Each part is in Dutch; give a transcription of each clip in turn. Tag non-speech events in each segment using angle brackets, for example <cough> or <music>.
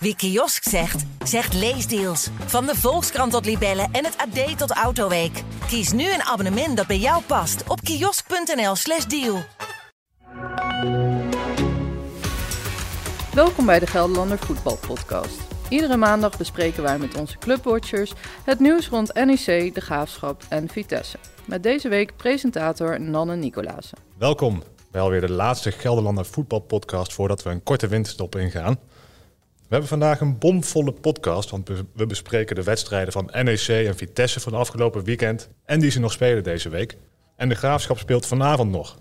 Wie kiosk zegt, zegt leesdeals. Van de Volkskrant tot Libellen en het AD tot Autoweek. Kies nu een abonnement dat bij jou past op kiosk.nl/slash deal. Welkom bij de Gelderlander Voetbalpodcast. Iedere maandag bespreken wij met onze clubwatchers het nieuws rond NEC, de Graafschap en Vitesse. Met deze week presentator Nanne Nicolaas. Welkom bij alweer de laatste Gelderlander voetbalpodcast voordat we een korte winterstop ingaan. We hebben vandaag een bomvolle podcast, want we bespreken de wedstrijden van NEC en Vitesse van afgelopen weekend en die ze nog spelen deze week. En de Graafschap speelt vanavond nog.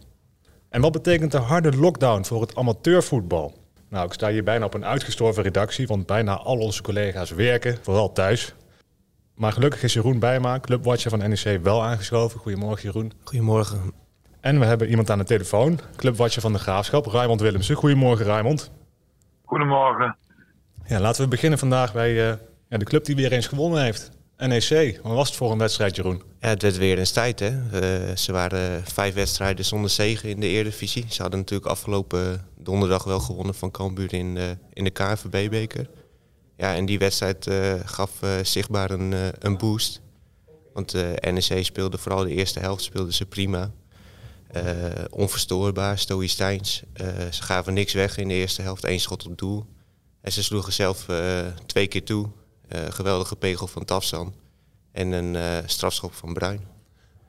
En wat betekent de harde lockdown voor het amateurvoetbal? Nou, ik sta hier bijna op een uitgestorven redactie, want bijna al onze collega's werken, vooral thuis. Maar gelukkig is Jeroen Bijma, clubwatcher van NEC, wel aangeschoven. Goedemorgen Jeroen. Goedemorgen. En we hebben iemand aan de telefoon, clubwatcher van de Graafschap, Raymond Willemsen. Goedemorgen Raymond. Goedemorgen. Ja, laten we beginnen vandaag bij uh, ja, de club die weer eens gewonnen heeft. NEC. Wat was het voor een wedstrijd, Jeroen? Ja, het werd weer eens tijd. Hè? Ze waren vijf wedstrijden zonder zegen in de Eredivisie. Ze hadden natuurlijk afgelopen donderdag wel gewonnen van Cambuur in de, in de KNVB-beker. Ja, en die wedstrijd uh, gaf zichtbaar een, een boost. Want NEC speelde vooral de eerste helft speelde ze prima. onverstoorbaar, stoïcijns. ze gaven niks weg in de eerste helft, één schot op doel. En ze sloegen zelf uh, twee keer toe. Uh, geweldige pegel van Tafsan. En een uh, strafschop van Bruin.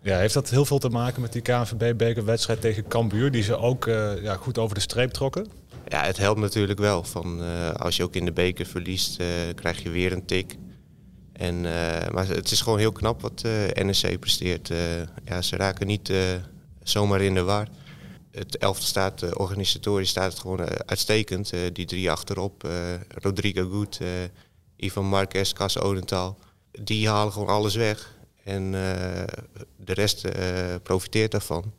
Ja, heeft dat heel veel te maken met die KNVB-bekerwedstrijd tegen Cambuur... die ze ook ja, goed over de streep trokken? Ja, het helpt natuurlijk wel. Van, als je ook in de beker verliest, krijg je weer een tik. En, maar het is gewoon heel knap wat NEC presteert. ja, ze raken niet zomaar in de war het elfde staat, uh, organisatorisch staat het gewoon uh, uitstekend. Uh, die drie achterop, Rodrigo Goed, Ivan Marquez, Cas Odental. Die halen gewoon alles weg. En de rest profiteert daarvan.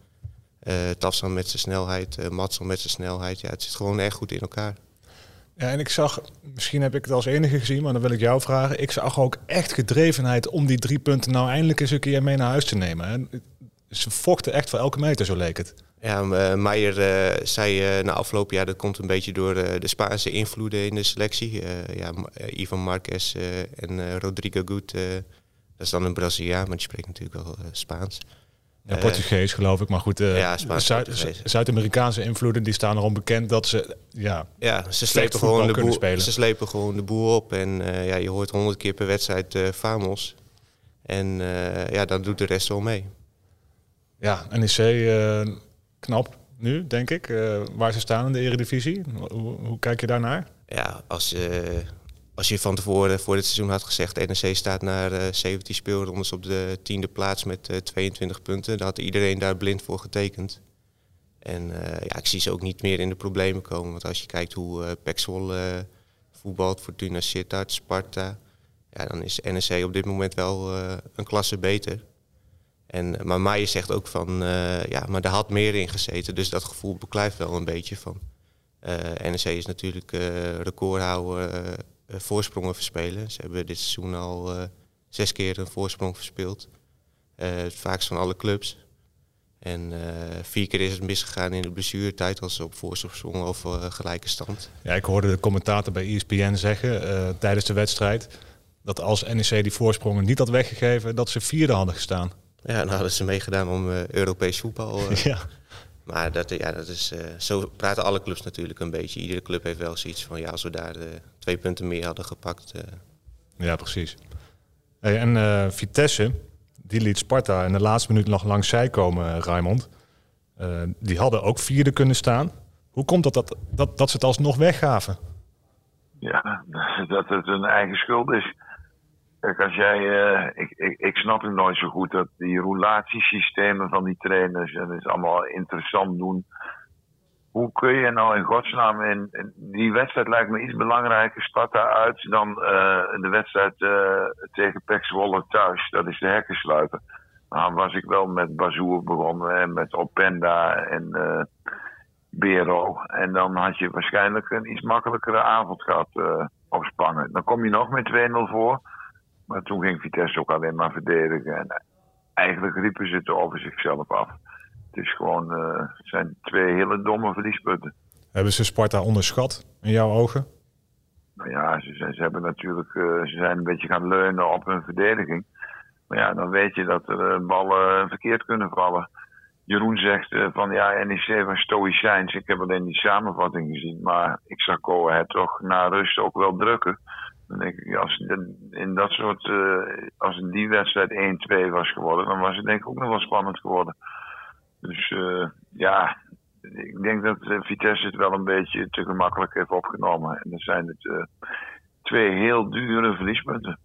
Uh, Tafsan met zijn snelheid, uh, met zijn snelheid. Ja, het zit gewoon echt goed in elkaar. Ja, en ik zag, misschien heb ik het als enige gezien, maar dan wil ik jou vragen. Ik zag ook echt gedrevenheid om die drie punten nou eindelijk eens een keer mee naar huis te nemen. Ze vochten echt voor elke meter, zo leek het. Ja, uh, Meijer uh, zei uh, na afgelopen jaar dat komt een beetje door de Spaanse invloeden in de selectie. ja, Ivan Marquez en Rodrigo Gut, dat is dan een Braziliaan, maar die spreekt natuurlijk wel Spaans. Ja, Portugees geloof ik, maar goed. ja, Zuid-Amerikaanse invloeden die staan erom bekend dat ze ja, ja ze slepen gewoon de boel, spelen. Ze slepen gewoon de boel op en ja, je hoort honderd keer per wedstrijd Famos. En ja, dan doet de rest wel mee. Ja, NEC knap nu, denk ik, uh, waar ze staan in de Eredivisie. Hoe, hoe kijk je daarnaar? Ja, als, uh, als je van tevoren voor dit seizoen had gezegd... NEC staat naar uh, 17 speelrondes op de tiende plaats met 22 eh, punten... dan had iedereen daar blind voor getekend. En ja, ik zie ze ook niet meer in de problemen komen. Want als je kijkt hoe uh, voetbalt, Fortuna Sittard, Sparta... Ja, dan is NEC op dit moment wel een klasse beter. En, maar Maier zegt ook van, uh, ja, maar er had meer in gezeten. Dus dat gevoel beklijft wel een beetje van. Eh, NEC is natuurlijk uh, recordhouder voorsprongen verspelen. Ze hebben dit seizoen al zes keer een voorsprong verspeeld. het vaakst van alle clubs. En vier keer is het misgegaan in de blessuretijd als ze op voorsprong of gelijke stand. Ja, ik hoorde de commentator bij ESPN zeggen tijdens de wedstrijd... dat als NEC die voorsprongen niet had weggegeven, dat ze vierde hadden gestaan. Ja, dan hadden ze meegedaan om uh, Europees voetbal. Uh. <laughs> ja. Maar dat, ja, dat is, uh, zo praten alle clubs natuurlijk een beetje. Iedere club heeft wel zoiets van, ja, als we daar twee punten meer hadden gepakt. Ja, precies. Hey, en Vitesse, die liet Sparta in de laatste minuut nog langs zij komen, Raymond. die hadden ook vierde kunnen staan. Hoe komt dat dat, dat, dat ze het alsnog weggaven? Ja, <laughs> dat het hun eigen schuld is. Kijk, als jij, uh, ik, ik, ik snap het nooit zo goed dat die roulatiesystemen van die trainers, en is allemaal interessant doen. Hoe kun je nou in godsnaam in, die wedstrijd lijkt me iets belangrijker, Sparta uit, dan uh, de wedstrijd uh, tegen Pek thuis. Dat is de hekken sluiten. Dan was ik wel met Bazoer begonnen en met Openda en Bero. En dan had je waarschijnlijk een iets makkelijkere avond gehad op Spangen. Dan kom je nog met 2-0 voor. Maar toen ging Vitesse ook alleen maar verdedigen. En eigenlijk riepen ze het over zichzelf af. Het is gewoon, uh, zijn twee hele domme verliespunten. Hebben ze Sparta onderschat in jouw ogen? nou ja, ze, ze hebben natuurlijk, ze zijn een beetje gaan leunen op hun verdediging. Maar ja, dan weet je dat er ballen verkeerd kunnen vallen. Jeroen zegt van ja, NEC was stoïcijns. Ik heb alleen die samenvatting gezien. Maar ik zag het toch na rust ook wel drukken. Dan denk ik, als in dat soort, uh, als die wedstrijd 1-2 was geworden, dan was het denk ik ook nog wel spannend geworden. Dus uh, ja, ik denk dat uh, Vitesse het wel een beetje te gemakkelijk heeft opgenomen. En dan zijn het twee heel dure verliespunten.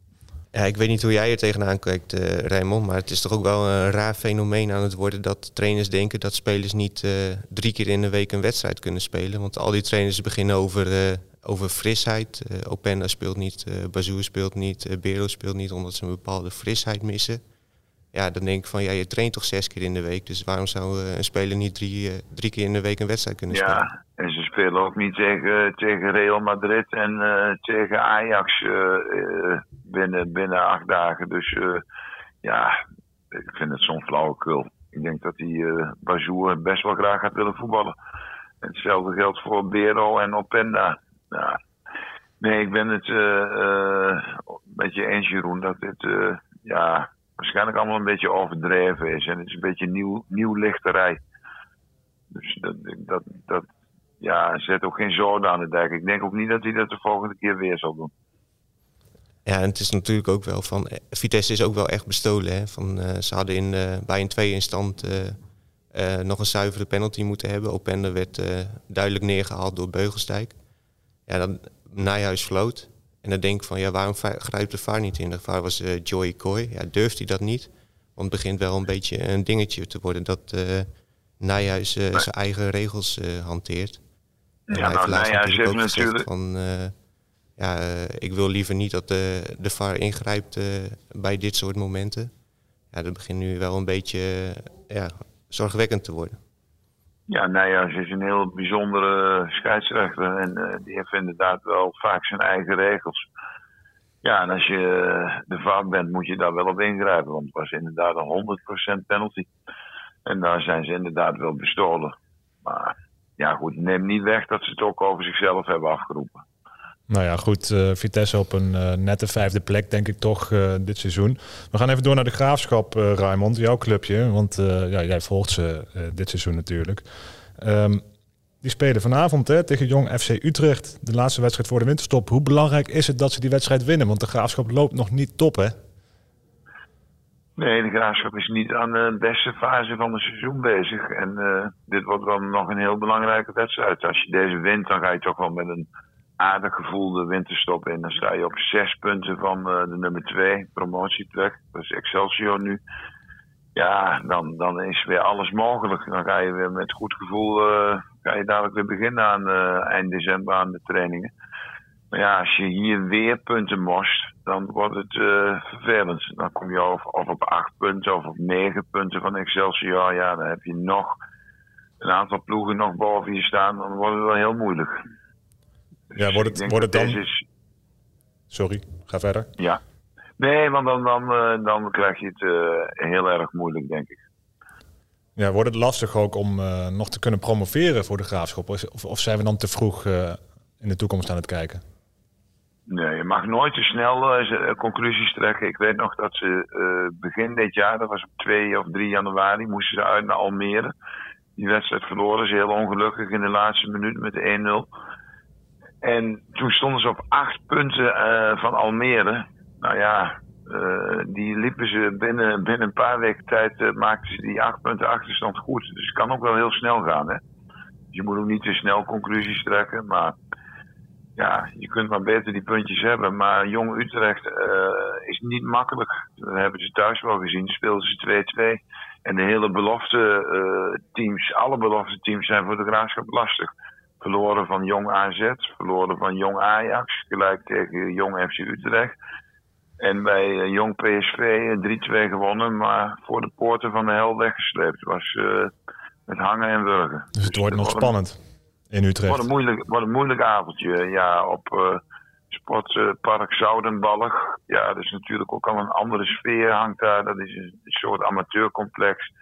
Ja, ik weet niet hoe jij er tegenaan kijkt, Raymond. Maar het is toch ook wel een raar fenomeen aan het worden dat trainers denken dat spelers niet drie keer in de week een wedstrijd kunnen spelen. Want al die trainers beginnen over over frisheid. Uh, Openda speelt niet, uh, Bazoer speelt niet, uh, Bero speelt niet, omdat ze een bepaalde frisheid missen. Ja, dan denk ik van, ja, je traint toch zes keer in de week, dus waarom zou een speler niet drie, drie keer in de week een wedstrijd kunnen spelen? Ja, en ze spelen ook niet tegen, tegen Real Madrid en tegen Ajax binnen, binnen acht dagen. Dus ja, ik vind het zo'n flauwekul. Ik denk dat die Bazoer best wel graag gaat willen voetballen. Hetzelfde geldt voor Bero en Openda. Ja. Nee, ik ben het uh, met je eens, Jeroen, dat dit uh, ja, waarschijnlijk allemaal een beetje overdreven is. En het is een beetje nieuw, nieuw lichterij. Dus dat, dat, dat ja, zet ook geen zoden aan de dijk. Ik denk ook niet dat hij dat de volgende keer weer zal doen. Ja, en het is natuurlijk ook wel van. Vitesse is ook wel echt bestolen. Hè? Van, ze hadden in, bij een twee in stand uh, nog een zuivere penalty moeten hebben. Opende werd duidelijk neergehaald door Beugelsdijk ja, dan Nijhuis floot. En dan denk ik van, ja, waarom grijpt de VAR niet in? De VAR was uh, Joey Coy. Ja, durft hij dat niet? Want het begint wel een beetje een dingetje te worden dat uh, Nijhuis uh, zijn eigen regels hanteert. En ja, nou, Nijhuis heeft natuurlijk... Van, ja, ik wil liever niet dat de, de VAR ingrijpt bij dit soort momenten. Ja, dat begint nu wel een beetje ja, zorgwekkend te worden. Ja, Nijhuis is een heel bijzondere scheidsrechter. En uh, die heeft inderdaad wel vaak zijn eigen regels. Ja, en als je de vaart bent, moet je daar wel op ingrijpen. Want het was inderdaad een 100% penalty. En daar zijn ze inderdaad wel bestolen. Maar ja, goed, neem niet weg dat ze het ook over zichzelf hebben afgeroepen. Nou ja, goed. Uh, Vitesse op een uh, nette vijfde plek, denk ik toch, uh, dit seizoen. We gaan even door naar de graafschap, Raymond, jouw clubje. Want ja, jij volgt ze dit seizoen natuurlijk. Um, die spelen vanavond hè, tegen Jong FC Utrecht. De laatste wedstrijd voor de winterstop. Hoe belangrijk is het dat ze die wedstrijd winnen? Want de graafschap loopt nog niet top, hè? Nee, de graafschap is niet aan de beste fase van het seizoen bezig. En dit wordt wel nog een heel belangrijke wedstrijd. Als je deze wint, dan ga je toch wel met een aardig gevoel de winterstop in. Dan sta je op zes punten van uh, de nummer twee promotietrek. Dat is Excelsior nu. Ja, dan, dan is weer alles mogelijk. Dan ga je weer met goed gevoel uh, ga je dadelijk weer beginnen aan uh, eind december aan de trainingen. Maar ja, als je hier weer punten most, dan wordt het vervelend. Dan kom je of, of op acht punten of op negen punten van Excelsior. Ja, dan heb je nog een aantal ploegen nog boven je staan. Dan wordt het wel heel moeilijk. Ja, wordt het, wordt het dan... Is... Sorry, ga verder. Ja. Nee, want dan, dan, uh, dan krijg je het uh, heel erg moeilijk, denk ik. Ja, wordt het lastig ook om uh, nog te kunnen promoveren voor de graafschap? Of, of zijn we dan te vroeg in de toekomst aan het kijken? Nee, je mag nooit te snel conclusies trekken. Ik weet nog dat ze begin dit jaar, dat was op 2 of 3 januari, moesten ze uit naar Almere. Die wedstrijd verloren ze heel ongelukkig in de laatste minuut met 1-0. En toen stonden ze op acht punten uh, van Almere. Nou ja, uh, die liepen ze binnen, binnen een paar weken tijd, uh, maakten ze die acht punten achterstand goed. Dus het kan ook wel heel snel gaan. Hè? Dus je moet ook niet te snel conclusies trekken. Maar ja, je kunt maar beter die puntjes hebben. Maar Jong Utrecht is niet makkelijk. Dat hebben ze thuis wel gezien. Speelden ze 2-2. En de hele belofte teams, alle belofte teams zijn voor de graafschap lastig. Verloren van Jong AZ, verloren van Jong Ajax, gelijk tegen Jong FC Utrecht. En bij eh, Jong PSV 3-2 eh, gewonnen, maar voor de poorten van de hel weggesleept. Het was uh, met hangen en wurgen. Dus het wordt nog spannend in Utrecht. Wat een moeilijk, wat een moeilijk avondje. Ja, op Sportpark uh, Zoudenballig. Ja, dat is natuurlijk ook al een andere sfeer hangt daar. Dat is een soort amateurcomplex.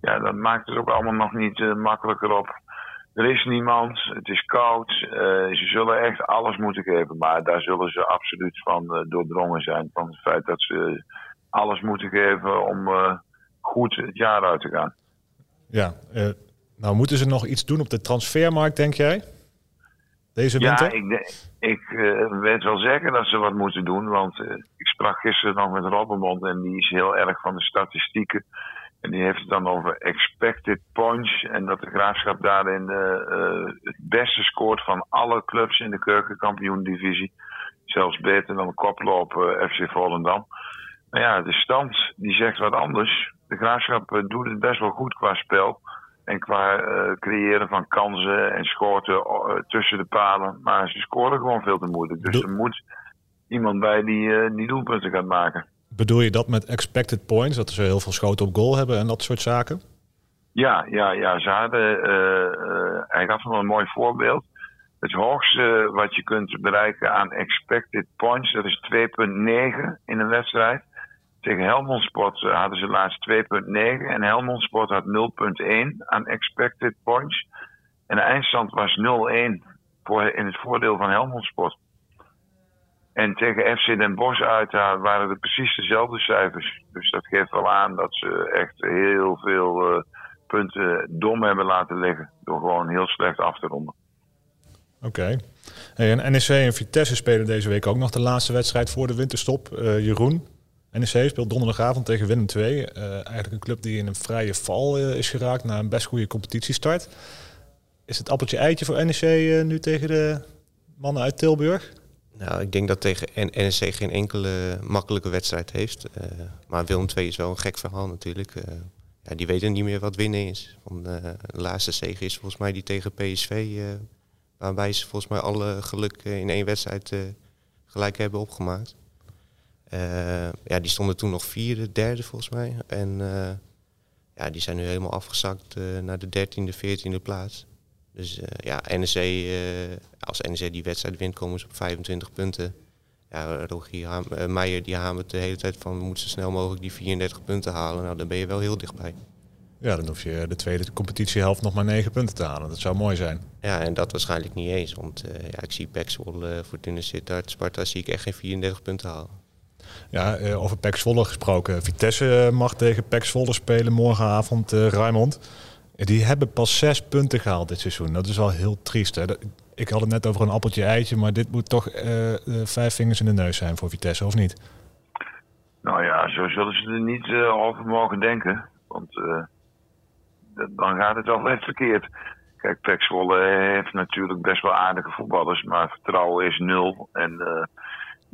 Ja, dat maakt het ook allemaal nog niet makkelijker op. er is niemand, het is koud. ze zullen echt alles moeten geven, maar daar zullen ze absoluut van doordrongen zijn. Van het feit dat ze alles moeten geven om goed het jaar uit te gaan. Ja, nou moeten ze nog iets doen op de transfermarkt, denk jij? Deze winter? Ja, ik, ik weet wel zeker dat ze wat moeten doen. Want ik sprak gisteren nog met Robbenmond en die is heel erg van de statistieken. En die heeft het dan over expected points. En dat de graafschap daarin uh, het beste scoort van alle clubs in de keukenkampioen-divisie. Zelfs beter dan de koploper FC Volendam. Maar ja, de stand die zegt wat anders. De graafschap doet het best wel goed qua spel. En qua uh, creëren van kansen en schoten tussen de palen. Maar ze scoren gewoon veel te moeilijk. Dus er moet iemand bij die, uh, die doelpunten gaat maken. Bedoel je dat met expected points? Dat ze heel veel schoten op goal hebben en dat soort zaken? Ja, ja, ja. Ze hadden, hij gaf nog een mooi voorbeeld. Het hoogste wat je kunt bereiken aan expected points, dat is 2,9 in een wedstrijd. Tegen Helmond Sport eh, hadden ze laatst 2,9 en Helmond Sport had 0,1 aan expected points. En de eindstand was 0-1 voor, in het voordeel van Helmond Sport. En tegen FC Den Bosch uit waren er precies dezelfde cijfers. Dus dat geeft wel aan dat ze echt heel veel uh, punten dom hebben laten liggen. Door gewoon heel slecht af te ronden. Oké. En NEC en Vitesse spelen deze week ook nog de laatste wedstrijd voor de winterstop. Uh, Jeroen, NEC speelt donderdagavond tegen Willem II. Uh, eigenlijk een club die in een vrije val is geraakt na een best goede competitiestart. Is het appeltje eitje voor NEC nu tegen de mannen uit Tilburg? Nou, ik denk dat tegen NEC geen enkele makkelijke wedstrijd heeft. maar Willem II is wel een gek verhaal natuurlijk. ja, die weten niet meer wat winnen is. Want, de laatste zege is volgens mij die tegen PSV. waarbij ze volgens mij alle geluk in één wedstrijd gelijk hebben opgemaakt. Ja, die stonden toen nog vierde, derde volgens mij. En ja, die zijn nu helemaal afgezakt naar de dertiende, veertiende plaats. Dus ja, NEC, als NEC die wedstrijd wint, komen ze op 25 punten. Ja, Rogier Meijer die hamert de hele tijd van we moeten zo snel mogelijk die 34 punten halen. Nou, dan ben je wel heel dichtbij. Ja, dan hoef je de tweede competitiehelft nog maar 9 punten te halen. Dat zou mooi zijn. Ja, en dat waarschijnlijk niet eens. Want ja, ik zie Pek Zwolle, Fortuna Sittard, Sparta zie ik echt geen 34 punten halen. Ja, uh, over Pek Zwolle gesproken. Vitesse eh, mag tegen Pek Zwolle spelen morgenavond, uh, Rijmond. Die hebben pas zes punten gehaald dit seizoen. Dat is wel heel triest. Hè? Ik had het net over een appeltje-eitje, maar dit moet toch uh, vijf vingers in de neus zijn voor Vitesse, of niet? Nou ja, zo zullen ze er niet over mogen denken. Want dan gaat het echt verkeerd. Kijk, Pek Zwolle heeft natuurlijk best wel aardige voetballers, maar vertrouwen is nul. En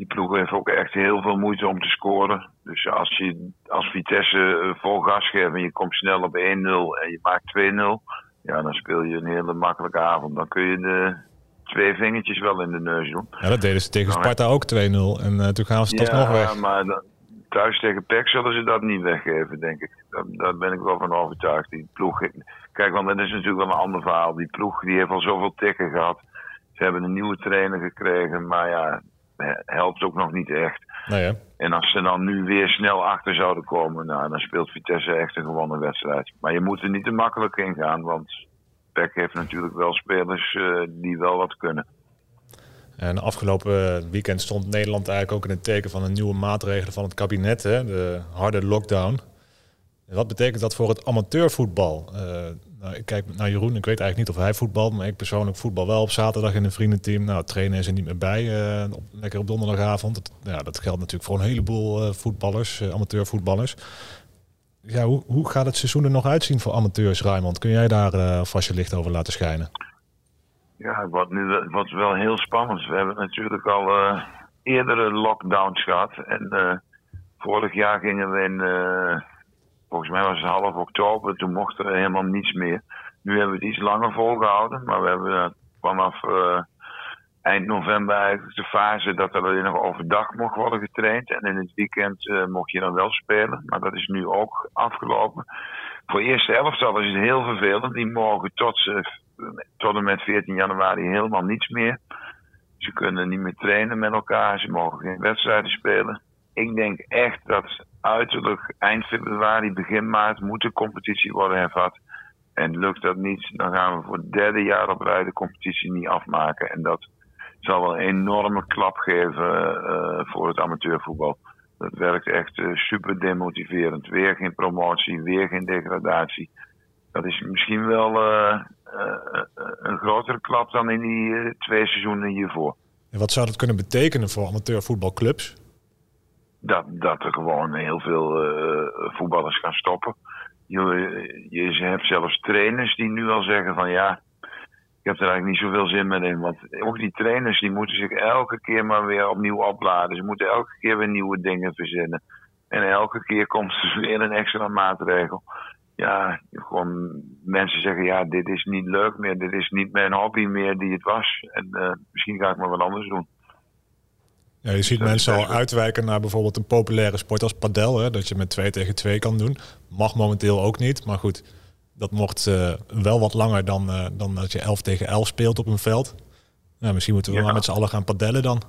die ploeg heeft ook echt heel veel moeite om te scoren. Dus als je als Vitesse eh, vol gas geeft en je komt snel op 1-0 en je maakt 2-0, ja, dan speel je een hele makkelijke avond. Dan kun je de twee vingertjes wel in de neus doen. Ja, dat deden ze tegen nou, Sparta ook 2-0 en uh, toen gaan ze toch nog weg. Ja, maar dan, thuis tegen PEC zullen ze dat niet weggeven, denk ik. Daar, daar, ben ik wel van overtuigd. Die ploeg, kijk, want dat is natuurlijk wel een ander verhaal. Die ploeg die heeft al zoveel tikken gehad. Ze hebben een nieuwe trainer gekregen, maar ja, helpt ook nog niet echt. Nee, en als ze dan nu weer snel achter zouden komen, nou, dan speelt Vitesse echt een gewonnen wedstrijd. Maar je moet er niet te makkelijk in gaan, want PEC heeft natuurlijk wel spelers uh, die wel wat kunnen. En afgelopen weekend stond Nederland eigenlijk ook in het teken van een nieuwe maatregelen van het kabinet, hè? de harde lockdown. wat betekent dat voor het amateurvoetbal? Uh, nou, ik kijk naar Jeroen, ik weet eigenlijk niet of hij voetbalt, maar ik persoonlijk voetbal wel op zaterdag in een vriendenteam. Nou, trainen is er niet meer bij, uh, lekker op donderdagavond. Dat, ja, dat geldt natuurlijk voor een heleboel uh, voetballers, uh, amateurvoetballers. Ja, hoe, hoe gaat het seizoen er nog uitzien voor amateurs, Raymond? Kun jij daar vast je licht over laten schijnen? Ja, wat nu wat wel heel spannend. We hebben natuurlijk al eerdere lockdowns gehad. En vorig jaar gingen we in Volgens mij was het half oktober, toen mocht er helemaal niets meer. Nu hebben we het iets langer volgehouden, maar we hebben vanaf uh, eind november de fase dat er alleen nog overdag mocht worden getraind. En in het weekend uh, mocht je dan wel spelen, maar dat is nu ook afgelopen. Voor de eerste elftal is het heel vervelend. Die mogen tot, tot en met 14 januari helemaal niets meer. Ze kunnen niet meer trainen met elkaar, ze mogen geen wedstrijden spelen. Ik denk echt dat uiterlijk eind februari, begin maart moet de competitie worden hervat. En lukt dat niet, dan gaan we voor het derde jaar op rij de competitie niet afmaken. En dat zal wel een enorme klap geven uh, voor het amateurvoetbal. Dat werkt echt uh, super demotiverend. Weer geen promotie, weer geen degradatie. Dat is misschien wel uh, een grotere klap dan in die twee seizoenen hiervoor. En wat zou dat kunnen betekenen voor amateurvoetbalclubs? Dat, dat er gewoon heel veel voetballers gaan stoppen. Je, je hebt zelfs trainers die nu al zeggen van ja, ik heb er eigenlijk niet zoveel zin meer in. Want ook die trainers die moeten zich elke keer maar weer opnieuw opladen. Ze moeten elke keer weer nieuwe dingen verzinnen. En elke keer komt er <laughs> weer een extra maatregel. Ja, gewoon mensen zeggen: ja, dit is niet leuk meer. Dit is niet mijn hobby meer die het was. En uh, misschien ga ik maar wat anders doen. Ja, je ziet mensen al uitwijken naar bijvoorbeeld een populaire sport als padel. Hè, dat je met twee tegen twee kan doen. Mag momenteel ook niet. Maar goed, dat mocht uh, wel wat langer dan, uh, dan dat je 11 tegen 11 speelt op een veld. Nou, misschien moeten we ja. maar met z'n allen gaan padellen dan.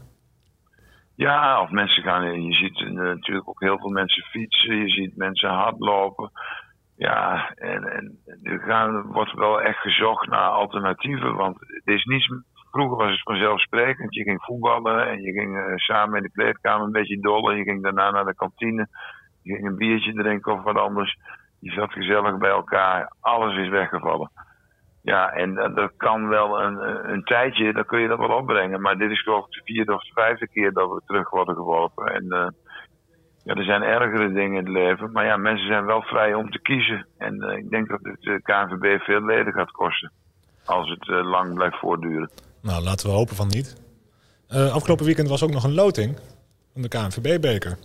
Ja, of mensen gaan. Je ziet uh, natuurlijk ook heel veel mensen fietsen. Je ziet mensen hardlopen. Ja, en, en er gaan, wordt wel echt gezocht naar alternatieven. Want het is niets. Vroeger was het vanzelfsprekend. Je ging voetballen en je ging samen in de kleedkamer een beetje dollen. Je ging daarna naar de kantine. Je ging een biertje drinken of wat anders. Je zat gezellig bij elkaar. Alles is weggevallen. Ja, en dat kan wel een, een tijdje, dan kun je dat wel opbrengen. Maar dit is geloof de vierde of de vijfde keer dat we terug worden geworpen. En ja, er zijn ergere dingen in het leven. Maar ja, mensen zijn wel vrij om te kiezen. En ik denk dat het de KNVB veel leden gaat kosten. Als het lang blijft voortduren. Nou, laten we hopen van niet. afgelopen weekend was ook nog een loting van de KNVB-beker.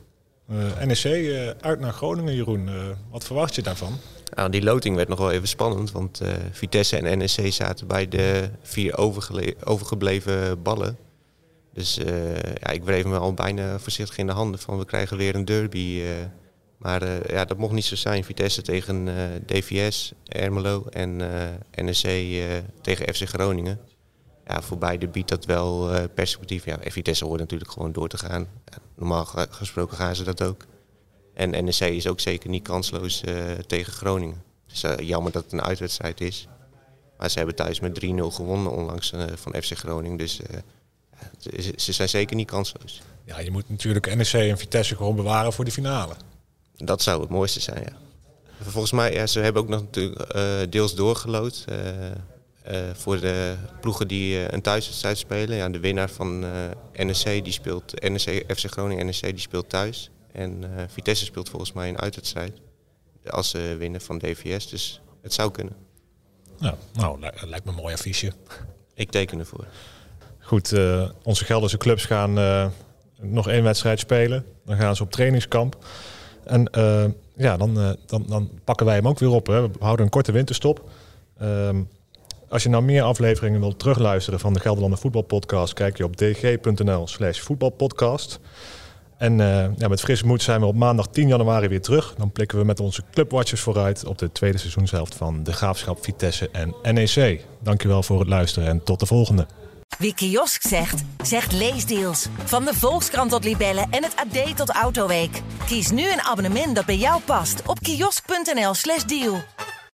Uh, NEC uh, uit naar Groningen, Jeroen. Wat verwacht je daarvan? Nou, die loting werd nog wel even spannend. Want Vitesse en NEC zaten bij de vier overgebleven ballen. Dus ja, ik wreef me al bijna voorzichtig in de handen van we krijgen weer een derby. maar ja, dat mocht niet zo zijn. Vitesse tegen DVS, Ermelo en NEC tegen FC Groningen ja, voor beide biedt dat wel uh, perspectief. Ja, Vitesse hoort natuurlijk gewoon door te gaan. normaal gesproken gaan ze dat ook. En NEC is ook zeker niet kansloos uh, tegen Groningen. Dus uh, jammer dat het een uitwedstrijd is. Maar ze hebben thuis met 3-0 gewonnen onlangs van FC Groningen. Dus ze zijn zeker niet kansloos. Ja, je moet natuurlijk NEC en Vitesse gewoon bewaren voor de finale. Dat zou het mooiste zijn, ja. Volgens mij, ja, ze hebben ook nog natuurlijk deels doorgelood. Uh, voor de ploegen die uh, een thuiswedstrijd spelen. Ja, de winnaar van uh, NEC die speelt NEC, FC Groningen NEC die speelt thuis. En Vitesse speelt volgens mij een uitwedstrijd. Als ze winnen van DVS. Dus het zou kunnen. Ja, nou, lijkt me een mooi affiche. Ik teken ervoor. Goed, onze Gelderse clubs gaan nog één wedstrijd spelen. Dan gaan ze op trainingskamp. En ja, dan, dan, dan pakken wij hem ook weer op. Hè. We houden een korte winterstop. Ehm, als je nou meer afleveringen wilt terugluisteren van de Gelderlander Voetbalpodcast, kijk je op dg.nl slash voetbalpodcast. En uh, ja, met frisse moed zijn we op maandag 10 januari weer terug. Dan blikken we met onze clubwatchers vooruit op de tweede seizoenshelft van de Graafschap, Vitesse en NEC. Dankjewel voor het luisteren en tot de volgende. Wie kiosk zegt, zegt leesdeals. Van de Volkskrant tot Libellen en het AD tot Autoweek. Kies nu een abonnement dat bij jou past op kiosk.nl slash deal.